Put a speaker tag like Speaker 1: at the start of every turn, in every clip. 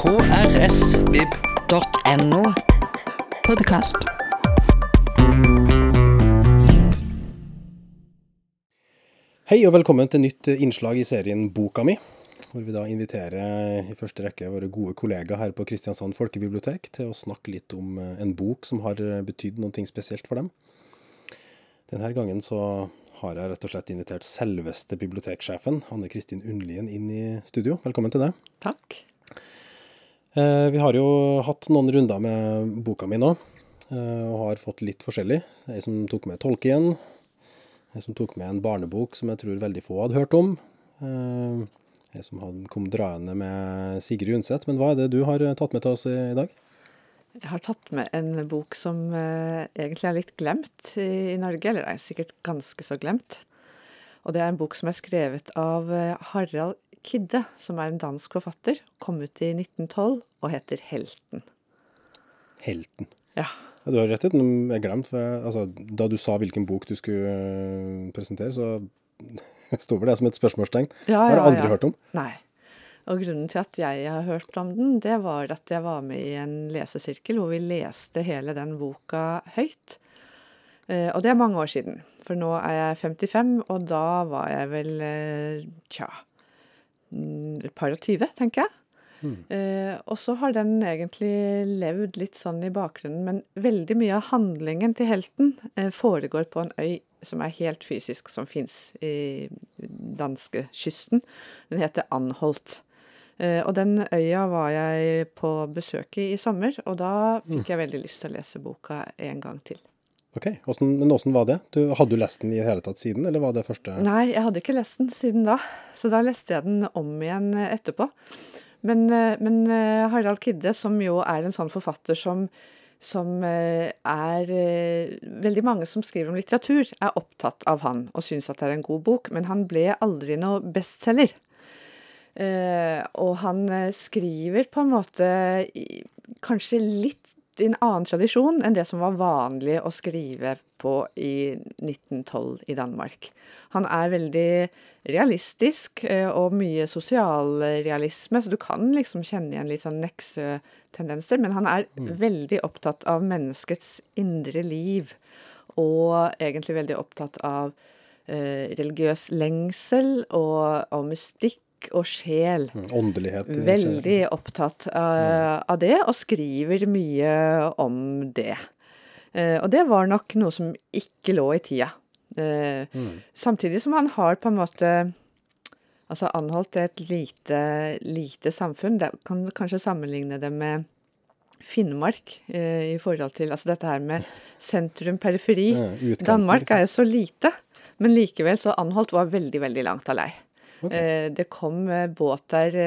Speaker 1: krsvib.no.
Speaker 2: Podkast.
Speaker 3: Hei og velkommen til nytt innslag i serien Boka mi, hvor vi da inviterer i første rekke våre gode kollegaer her på Kristiansand folkebibliotek til å snakke litt om eh, en bok som har betydd noe spesielt for dem. Denne gangen så har jeg rett og slett invitert selveste biblioteksjefen, Anne Kristin Undlien, inn i studio. Velkommen til deg.
Speaker 4: Takk.
Speaker 3: Eh, vi har jo hatt noen runder med boka mi nå, eh, og har fått litt forskjellig. Ei som tok med tolken, ei som tok med en barnebok som jeg tror veldig få hadde hørt om. Eh, Ei som kom draende med Sigrid Undset. Men hva er det du har tatt med til oss i, dag?
Speaker 4: Jeg har tatt med en bok som eh, egentlig er litt glemt i Norge, eller er sikkert ganske så glemt. Og det er en bok som er skrevet av eh, Harald Kidde, som er en dansk forfatter. Kom ut i 1912 og heter Helten.
Speaker 3: Helten.
Speaker 4: Ja.
Speaker 3: Ja, du har rett i det. jeg glemte, for altså, da du sa hvilken bok du skulle øh, presentere, så sto vel det som et spørsmålstegn.
Speaker 4: Ja,
Speaker 3: har jeg aldri
Speaker 4: ja.
Speaker 3: hørt om.
Speaker 4: Nei. Og grunnen til at jeg har hørt om den, det var at jeg var med i en lesesirkel hvor vi leste hele den boka høyt. Eh, og det er mange år siden, for nå er jeg 55, og da var jeg vel eh, tja mm, et par og tyve, tenker jeg. Eh, og så har den egentlig levd litt sånn i bakgrunnen, men veldig mye av handlingen til helten foregår på en øy som er helt fysisk, som fins i danskekysten. Den heter Anholt. Eh, og den øya var jeg på besøk i i sommer, og da fikk jeg veldig lyst til å lese boka en gang til.
Speaker 3: Ok, hvordan, Men åssen var det? Du, hadde du lest den i hele tatt siden, eller var det første
Speaker 4: Nei, jeg hadde ikke lest den siden da, så da leste jeg den om igjen etterpå. Men, eh, men eh, Harald Kidde, som jo er en sånn forfatter som, som eh, er Veldig mange som skriver om litteratur, er opptatt av han og syns at det er en god bok, men han ble aldri noe bestselger. Og han skriver på en måte kanskje litt i en annen tradisjon enn det som var vanlig å skrive på i 1912 i Danmark. Han er veldig realistisk eh, og mye sosialrealisme, så du kan liksom kjenne igjen litt sånn Nexø-tendenser, men han er veldig opptatt av menneskets indre liv, og egentlig veldig opptatt av eh, religiøs lengsel og, og mystikk og sjel.
Speaker 3: Mm, åndelighet?
Speaker 4: Veldig opptatt av, av det, og skriver mye om det. Eh, og det var nok noe som ikke lå i tida. Eh, Samtidig som han har på en måte Altså Anholt er et lite, lite samfunn. Det kan kanskje sammenligne det med Finnmark eh, i forhold til Altså dette her med sentrum-periferi.
Speaker 3: Ja,
Speaker 4: Danmark
Speaker 3: liksom.
Speaker 4: er jo så lite, men likevel så Anholt var veldig, veldig langt av lei.
Speaker 3: Ok.
Speaker 4: Eh, det kom eh, båt der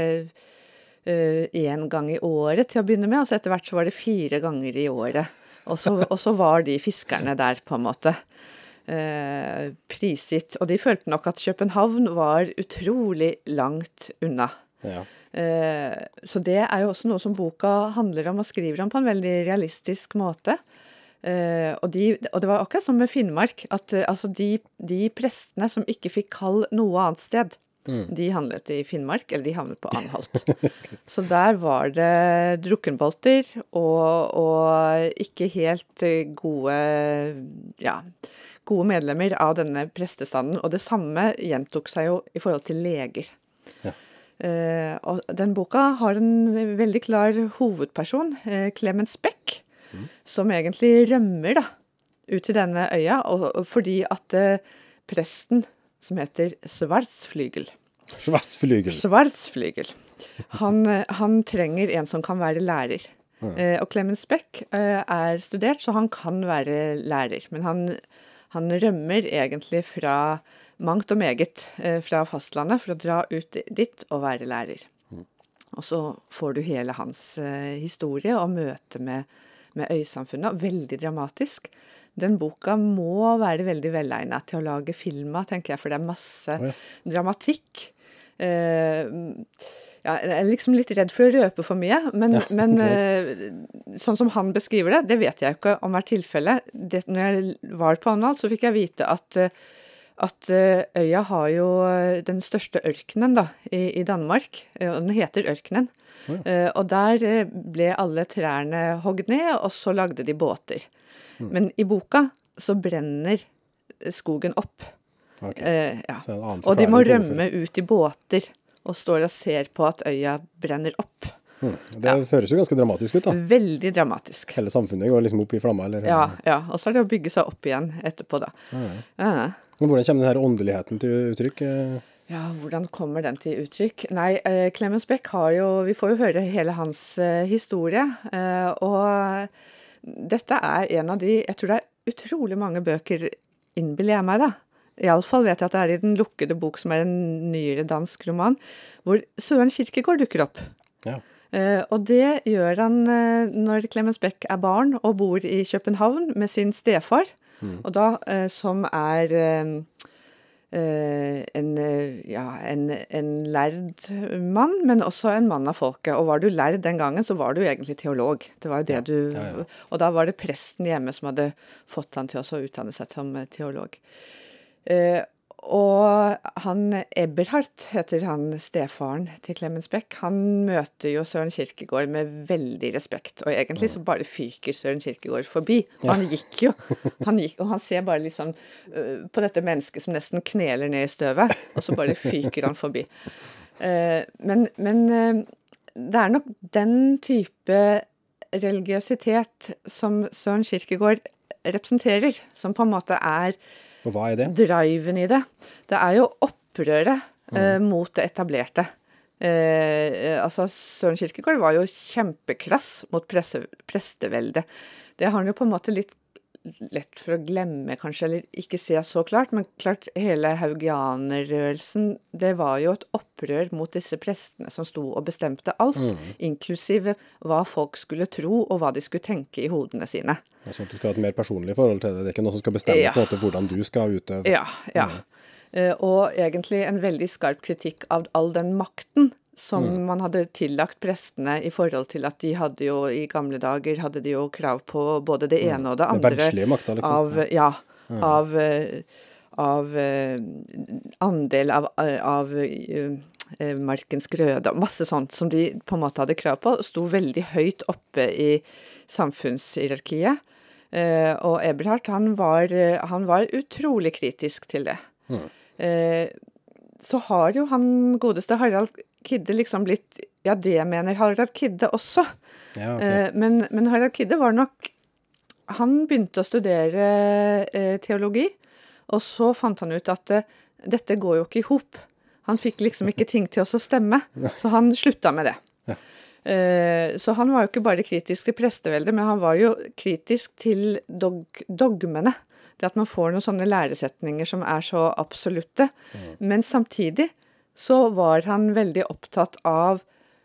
Speaker 4: én gang i året til å begynne med, og så etter hvert så var det fire ganger i året. Og så, og så var de fiskerne der, på en måte. Eh, prisgitt. Og de følte nok at København var utrolig langt unna.
Speaker 3: Ja.
Speaker 4: Eh, så det er jo også noe som boka handler om og skriver om på en veldig realistisk måte. Eh, og, de, og det var akkurat som med Finnmark, at eh, altså de, de prestene som ikke fikk kall noe annet sted, de handlet i Finnmark, eller de havnet på Anholt. Så der var det drukkenbolter og, og ikke helt gode ja, gode medlemmer av denne prestestanden. Og det samme gjentok seg jo i forhold til leger.
Speaker 3: Ja.
Speaker 4: Eh, og den boka har en veldig klar hovedperson, eh, Clemens Beck, som egentlig rømmer da, ut til denne øya, og, og fordi at eh, presten, som heter Svartsflygel
Speaker 3: Schwarzflügel.
Speaker 4: Svartsflygel. Han, eh, han trenger en som kan være lærer. Ja. og Clemens Beck eh, er studert, så han kan være lærer. Men han, han rømmer egentlig fra mangt og meget eh, fra fastlandet for å dra ut dit og være lærer. Og så får du hele hans eh, historie og møte med, med øysamfunnet. Veldig dramatisk. Den boka må være veldig velegnet til å lage film av, tenker jeg, for det er masse
Speaker 3: oh, ja.
Speaker 4: dramatikk. Uh, ja, jeg er liksom litt redd for å røpe for mye, men,
Speaker 3: Ja,
Speaker 4: men eh, sånn som han beskriver det, det vet jeg jo ikke om er tilfellet. Når jeg var på Anhalt, så fikk jeg vite at, eh, at øya har jo den største ørkenen da, i, i Danmark. og Den heter Ørkenen. Eh, og der ble alle trærne hogd ned, og så lagde de båter. Men i boka så brenner skogen opp.
Speaker 3: Okay.
Speaker 4: Eh, ja. Og de må rømme ut i båter, og står og ser på at øya brenner opp.
Speaker 3: Mm. Det høres jo ganske dramatisk ut, da.
Speaker 4: Veldig dramatisk.
Speaker 3: Hele samfunnet går liksom opp i flammer. Eller,
Speaker 4: Ja, ja. Og så er det å bygge seg opp igjen etterpå, da. Ja.
Speaker 3: Hvordan kommer den her åndeligheten til uttrykk?
Speaker 4: Ja, hvordan kommer den til uttrykk? Nei, eh, Clemens Beck har jo Vi får jo høre hele hans eh, historie. Eh, og dette er en av de Jeg tror det er utrolig mange bøker, innbiller jeg meg, da. Iallfall vet jeg at det er i Den lukkede bok, som er en nyere dansk roman, hvor Søren Kirkegård dukker opp.
Speaker 3: Ja.
Speaker 4: Uh, og det gjør han uh, når Clemens Beck er barn og bor i København med sin stefar, og da uh, som er en, eh, ja, en, en lærd mann, men også en mann av folket. Og var du lærd den gangen, så var du egentlig teolog. Det var jo det du
Speaker 3: ja, ja.
Speaker 4: Og da var det presten hjemme som hadde fått han til å utdanne seg som eh, teolog. Eh, og han Eberhardt, heter han stefaren til Clemens Beck. Han møter jo Søren Kirkegård med veldig respekt, og egentlig så bare fyker Søren Kirkegård forbi. Og han gikk jo, han gikk, og han ser bare liksom øh, på dette mennesket som nesten kneler ned i støvet, og så bare fyker han forbi. Uh, men men uh, det er nok den type religiøsitet som Søren Kirkegård representerer, som på en måte er
Speaker 3: og hva er det?
Speaker 4: driven i det. Det er jo opprøret eh, mot det etablerte. Eh, eh, altså, Søren Kirkegård var jo kjempekrass mot presse, presteveldet. Det har han jo på en måte litt lett for å glemme, kanskje, eller ikke se så klart. Men klart, hele haugianerrørelsen, det var jo et opprør mot disse prestene som sto og bestemte alt. Inklusive hva folk skulle tro, og hva de skulle tenke i hodene sine.
Speaker 3: Sånn at du skal ha et mer personlig forhold til det. Det er ikke noe som skal bestemme
Speaker 4: Ja.
Speaker 3: på en måte hvordan du skal utøve.
Speaker 4: Ja, ja. Mm. Og egentlig en veldig skarp kritikk av all den makten som man hadde tillagt prestene i forhold til at de hadde jo i gamle dager hadde de jo krav på både det ene og det
Speaker 3: andre.
Speaker 4: andre.
Speaker 3: verdslige makta, liksom.
Speaker 4: Av, ja. Av, eh, av eh, andel av, av eh, eh, markens grøde og masse sånt som de på en måte hadde krav på, sto veldig høyt oppe i samfunnshierarkiet. Og Eberhardt, han var, han var utrolig kritisk til det. Eh, så har jo han godeste Harald Kidde liksom blitt Ja, det mener Harald Kidde også.
Speaker 3: Ja, okay.
Speaker 4: Eh, men, men Harald Kidde var nok Han begynte å studere eh, teologi, og så fant han ut at eh, dette går jo ikke i hop. Han fikk liksom ikke ting til oss å stemme, så han slutta med det. Eh, så han var jo ikke bare kritisk til presteveldet, men han var jo kritisk til dog dogmene. Det at man får noen sånne læresetninger som er så absolutte. Men samtidig så var han veldig opptatt av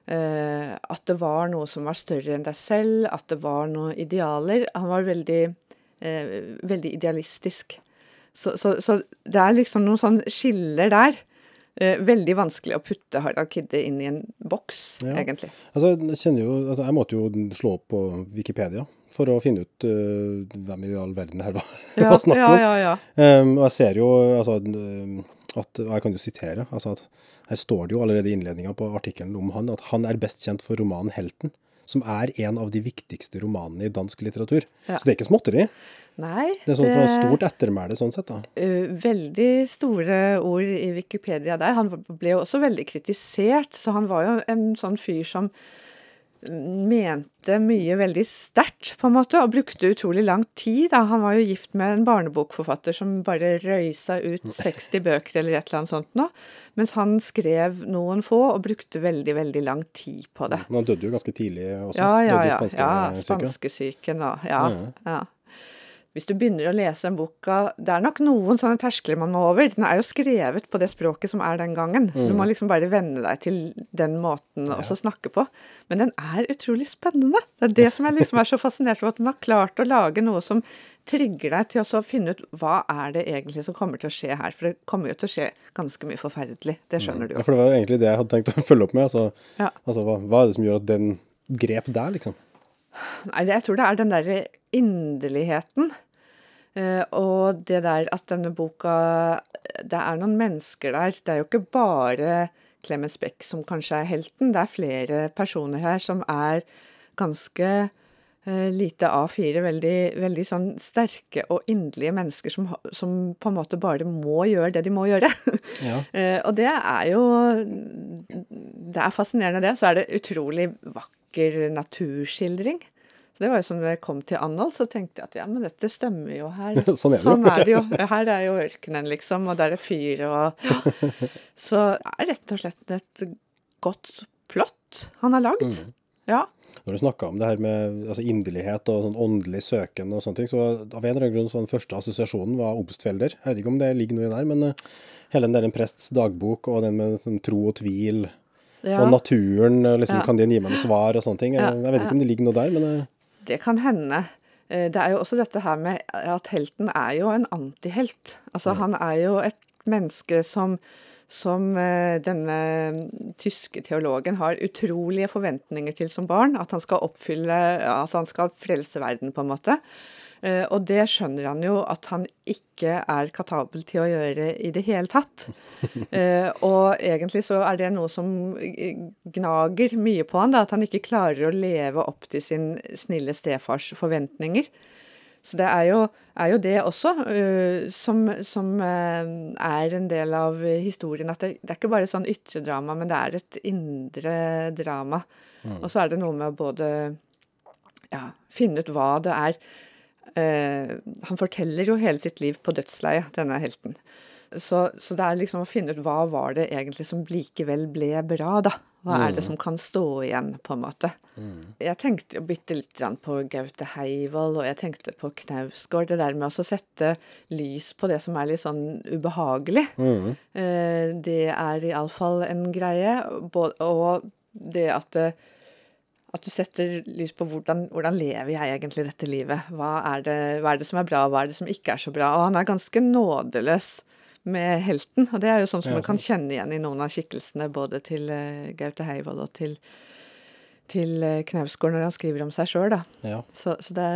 Speaker 4: eh, at det var noe som var større enn deg selv, at det var noen idealer. Han var veldig, eh, veldig idealistisk. Så, så, så det er liksom noen sånne skiller der. Eh, veldig vanskelig å putte Harald Kidde inn i en boks,
Speaker 3: Ja.
Speaker 4: egentlig.
Speaker 3: Altså, jeg jo, altså, jeg måtte jo slå opp på Wikipedia for å finne ut uh, hvem i all verden her var,
Speaker 4: Ja,
Speaker 3: var snakk
Speaker 4: ja,
Speaker 3: om.
Speaker 4: ja, ja.
Speaker 3: Um, og jeg ser jo altså, um, at, og jeg kan jo sitere, altså at her står det jo allerede i innledninga på artikkelen om han, at han er best kjent for romanen 'Helten', som er en av de viktigste romanene i dansk litteratur.
Speaker 4: Ja.
Speaker 3: Så det er ikke småtteri.
Speaker 4: Nei,
Speaker 3: Det er sånn det... stort ettermæle sånn sett, da.
Speaker 4: Uh, veldig store ord i Wikipedia der. Han ble jo også veldig kritisert, så han var jo en sånn fyr som mente mye veldig sterkt, på en måte, og brukte utrolig lang tid. Da. Han var jo gift med en barnebokforfatter som bare røysa ut 60 bøker eller et eller annet sånt nå, mens han skrev noen få og brukte veldig, veldig lang tid på det.
Speaker 3: Men han døde jo ganske tidlig også.
Speaker 4: Ja, ja, ja.
Speaker 3: spanskesyke.
Speaker 4: ja Spanskesyken og ja,
Speaker 3: Ja,
Speaker 4: ja. Hvis du begynner å lese den boka Det er nok noen sånne terskler man må over. Den er jo skrevet på det språket som er den gangen, så du
Speaker 3: Mm.
Speaker 4: må liksom bare venne deg til den måten å også snakke på. Men den er utrolig spennende. Det er det som jeg liksom er så fascinert over, at den har klart å lage noe som trigger deg til å finne ut hva er det egentlig som kommer til å skje her. For det kommer jo til å skje ganske mye forferdelig. Det skjønner du
Speaker 3: Ja, for det var jo egentlig det jeg hadde tenkt å følge opp med. Altså,
Speaker 4: Ja.
Speaker 3: altså hva, hva er det som gjør at den grep der, liksom?
Speaker 4: Nei, jeg tror det er den derre inderligheten. Eh, og det der at denne boka Det er noen mennesker der. Det er jo ikke bare Clemens Beck som kanskje er helten. Det er flere personer her som er ganske eh, lite A4. Veldig, veldig sånn sterke og inderlige mennesker som, som på en måte bare må gjøre det de må gjøre.
Speaker 3: Ja.
Speaker 4: Eh, og det er jo Det er fascinerende, det. Så er det utrolig vakker naturskildring. Så det var jo sånn når jeg kom til Anhold, så tenkte jeg at ja, men dette stemmer jo her.
Speaker 3: Sånn er det jo.
Speaker 4: er det jo. Her er jo ørkenen, liksom, og der er fyr og ja. Så det er rett og slett et godt plott han har lagd.
Speaker 3: Mm.
Speaker 4: Ja.
Speaker 3: Når du snakka om det her med altså, inderlighet og sånn åndelig søken og sånne ting, så av en eller annen grunn sånn første assosiasjonen var obstfelder. Jeg vet ikke om det ligger noe i der, men eh, hele den der en prests dagbok og den med sånn, tro og tvil
Speaker 4: ja.
Speaker 3: og naturen, liksom,
Speaker 4: Ja.
Speaker 3: kan den gi meg noe svar og sånne ting. Jeg, jeg vet ikke om det ligger noe der, men eh,
Speaker 4: Det kan hende. Eh, Det er jo også dette her med at helten er jo en antihelt. Altså han er jo et menneske som, som eh, denne tyske teologen har utrolige forventninger til som barn. At han skal oppfylle Altså han skal frelse verden, på en måte. Eh, Og det skjønner han jo at han ikke er katabel til å gjøre i det hele tatt. Eh, og egentlig så er det noe som gnager mye på han, da, at han ikke klarer å leve opp til sin snille stefars forventninger. Så det er jo, er jo det også uh, som, som uh, er en del av historien. At det, det er ikke bare sånn ytre drama, men det er et indre drama. Og så er det noe med å både ja, finne ut hva det er Uh, Han forteller jo hele sitt liv på dødsleiet, denne helten. Så, så det er liksom å finne ut hva var det egentlig som likevel ble bra, da. Hva er det som kan stå igjen, på en måte. Jeg tenkte jo bitte litt på Gaute Heivold, og jeg tenkte på Knausgård. Det der med å sette lys på det som er litt sånn ubehagelig. Eh, det er iallfall en greie. Og det at at du setter lys på hvordan, hvordan lever jeg egentlig dette livet? Hva er, det, hva er det som er bra, hva er det som ikke er så bra? Og han er ganske nådeløs med helten, og det er jo sånn som
Speaker 3: Ja,
Speaker 4: man kan kjenne igjen i noen av skikkelsene, både til uh, Gaute Heivold og til, til uh, Knausgård når han skriver om seg sjøl, da.
Speaker 3: ja.
Speaker 4: Så, så det,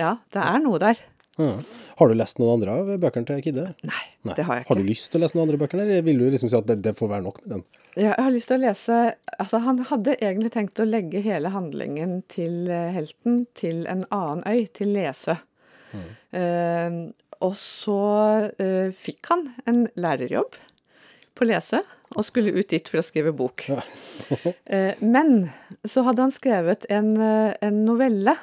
Speaker 4: ja, det er noe der.
Speaker 3: Ja. Har du lest noen andre av bøkene til Kidde?
Speaker 4: Nei,
Speaker 3: Nei.
Speaker 4: det har jeg ikke.
Speaker 3: Har du lyst til å lese noen andre bøker, eller vil du liksom si at det, det får være nok med den?
Speaker 4: Ja, Jeg har lyst til å lese Altså, han hadde egentlig tenkt å legge hele handlingen til eh, helten til en annen øy, til Lesø. Eh, og så uh, fikk han en lærerjobb på Lese og skulle ut dit for å skrive bok. uh, men så hadde han skrevet en, eh, en novelle,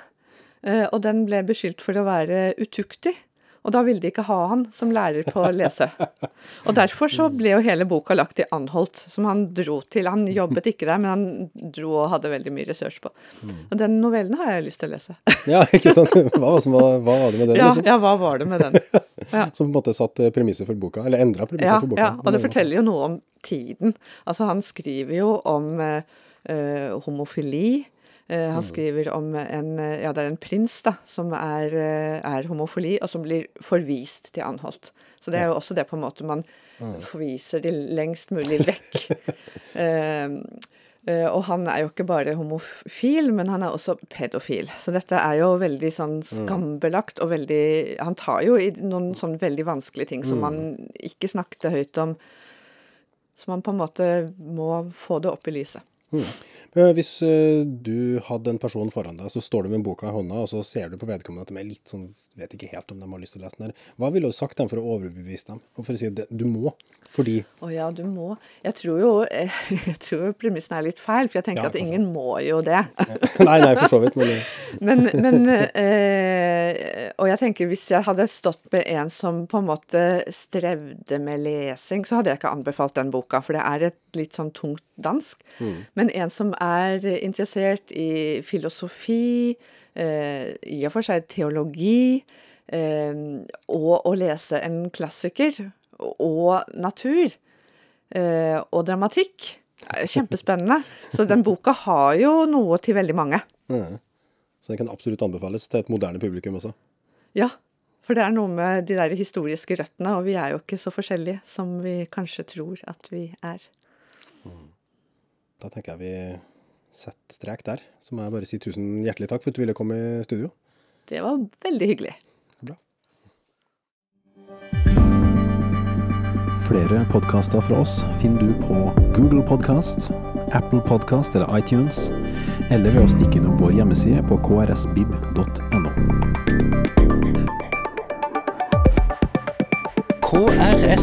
Speaker 4: uh, og den ble beskyldt for å være utuktig. Og da ville de ikke ha han som lærer på å lese. Og derfor så ble jo hele boka lagt i Anholt, som han dro til. Han jobbet ikke der, men han dro og hadde veldig mye research på. Og den novellen har jeg lyst til å lese.
Speaker 3: Ja, ikke sant? Hva, var hva var det med den,
Speaker 4: Ja,
Speaker 3: liksom?
Speaker 4: ja hva var det med den? Ja.
Speaker 3: Som på en måte satt premisset for boka, eller endra premisset
Speaker 4: Ja,
Speaker 3: for boka.
Speaker 4: ja, og det forteller jo noe om tiden. Altså, han skriver jo om eh, eh, homofili. Eh, han skriver om en eh, Ja, det er en prins, da, som er, eh, er homofili, og som blir forvist til Anholt. Så det er jo også det på en måte man forviser de lengst mulig vekk. Eh, eh, og han er jo ikke bare homofil, men han er også pedofil. Så dette er jo veldig sånn skambelagt og veldig Han tar jo i noen sånn veldig vanskelige ting som man ikke snakket høyt om. Så man på en måte må få det opp i lyset.
Speaker 3: Men hvis eh, du hadde en person foran deg, så står du med boka i hånda, og så ser du på vedkommende at de er litt sånn Vet ikke helt om de har lyst til å lese den her. Hva ville du sagt dem for å overbevise dem? Og for å si at du må, fordi
Speaker 4: Å ja, du må Jeg tror jo eh, jeg tror premissen er litt feil, for jeg tenker
Speaker 3: Ja,
Speaker 4: at ingen må jo det.
Speaker 3: Nei, nei, for så vidt, men eh,
Speaker 4: Men, men eh, Og jeg tenker hvis jeg hadde stått med en som på en måte strevde med lesing, så hadde jeg ikke anbefalt den boka, for det er et litt sånn tungt dansk. Men en som er interessert i filosofi, eh, i og for seg teologi, eh, og å lese en klassiker, og natur, eh, og dramatikk, er kjempespennende. Så den boka har jo noe til veldig mange.
Speaker 3: ja. Så den kan absolutt anbefales til et moderne publikum også.
Speaker 4: Ja, for det er noe med de der historiske røttene, og vi er jo ikke så forskjellige som vi kanskje tror at vi er.
Speaker 3: Da tenker jeg vi sette strek der. Så må jeg bare si tusen hjertelig takk for at du ville komme i studio.
Speaker 4: Det var veldig hyggelig.
Speaker 3: Så bra. Flere podkaster fra oss finner du på Google Podkast, Apple Podkast eller iTunes, eller ved å stikke innom vår hjemmeside på krsbib.no.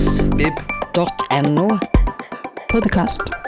Speaker 1: krsbib.no.
Speaker 2: podcast